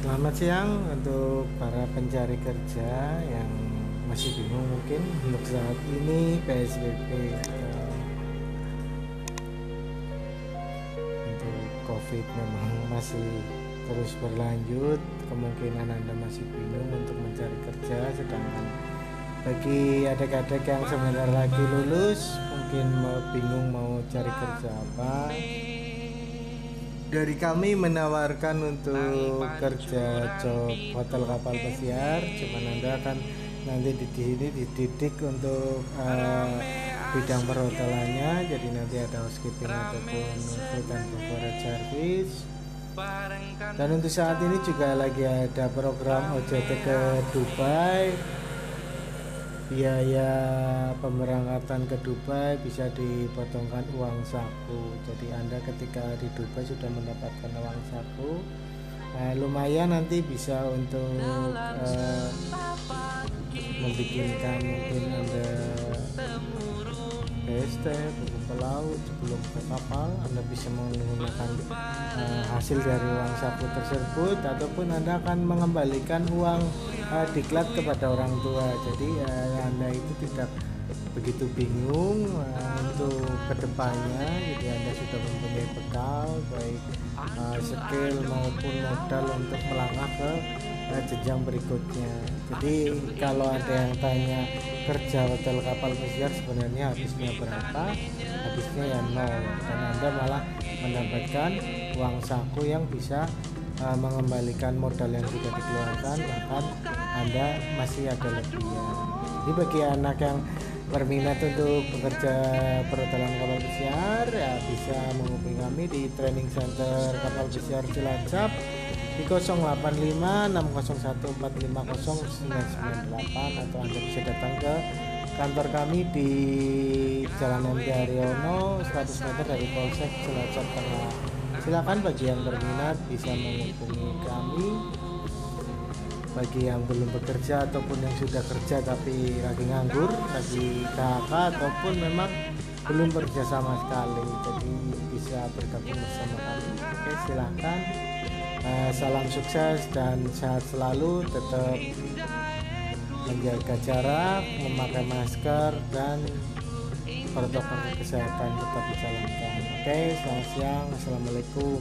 Selamat siang untuk para pencari kerja yang masih bingung mungkin untuk saat ini PSBB untuk COVID memang masih terus berlanjut kemungkinan Anda masih bingung untuk mencari kerja sedangkan bagi adik-adik yang sebentar lagi lulus mungkin mau bingung mau cari kerja apa dari kami menawarkan untuk kerja job hotel kapal pesiar. Cuman anda akan nanti di sini dididik untuk uh, bidang perhotelannya. Jadi nanti ada housekeeping ataupun food and beverage service. Dan untuk saat ini juga lagi ada program OJT ke Dubai biaya pemberangkatan ke Dubai bisa dipotongkan uang saku. Jadi anda ketika di Dubai sudah mendapatkan uang saku eh, lumayan nanti bisa untuk eh, membikinkan mungkin anda PST buku pelaut sebelum ke kapal Anda bisa menggunakan uh, hasil dari uang saku tersebut ataupun Anda akan mengembalikan uang uh, diklat kepada orang tua. Jadi uh, Anda itu tidak begitu bingung uh, untuk ke depannya jadi Anda sudah mempunyai bekal baik uh, skill maupun modal untuk melangkah ke uh, jenjang berikutnya. Jadi kalau ada yang tanya kerja hotel kapal pesiar sebenarnya habisnya berapa? Habisnya ya nol. Dan anda malah mendapatkan uang saku yang bisa uh, mengembalikan modal yang sudah dikeluarkan bahkan anda masih ada lebihnya. Jadi bagi anak yang berminat untuk bekerja perhotelan kapal pesiar ya bisa menghubungi kami di training center kapal pesiar Cilacap di 085 atau Anda bisa datang ke kantor kami di Jalan MT Haryono 100 meter dari Polsek Cilacap Tengah. Silakan bagi yang berminat bisa menghubungi kami. Bagi yang belum bekerja ataupun yang sudah kerja tapi lagi nganggur lagi KHK ataupun memang belum bekerja sama sekali jadi bisa bergabung bersama kami. Oke silahkan uh, salam sukses dan sehat selalu tetap menjaga jarak memakai masker dan protokol kesehatan tetap dijalankan. Oke selamat siang. Assalamualaikum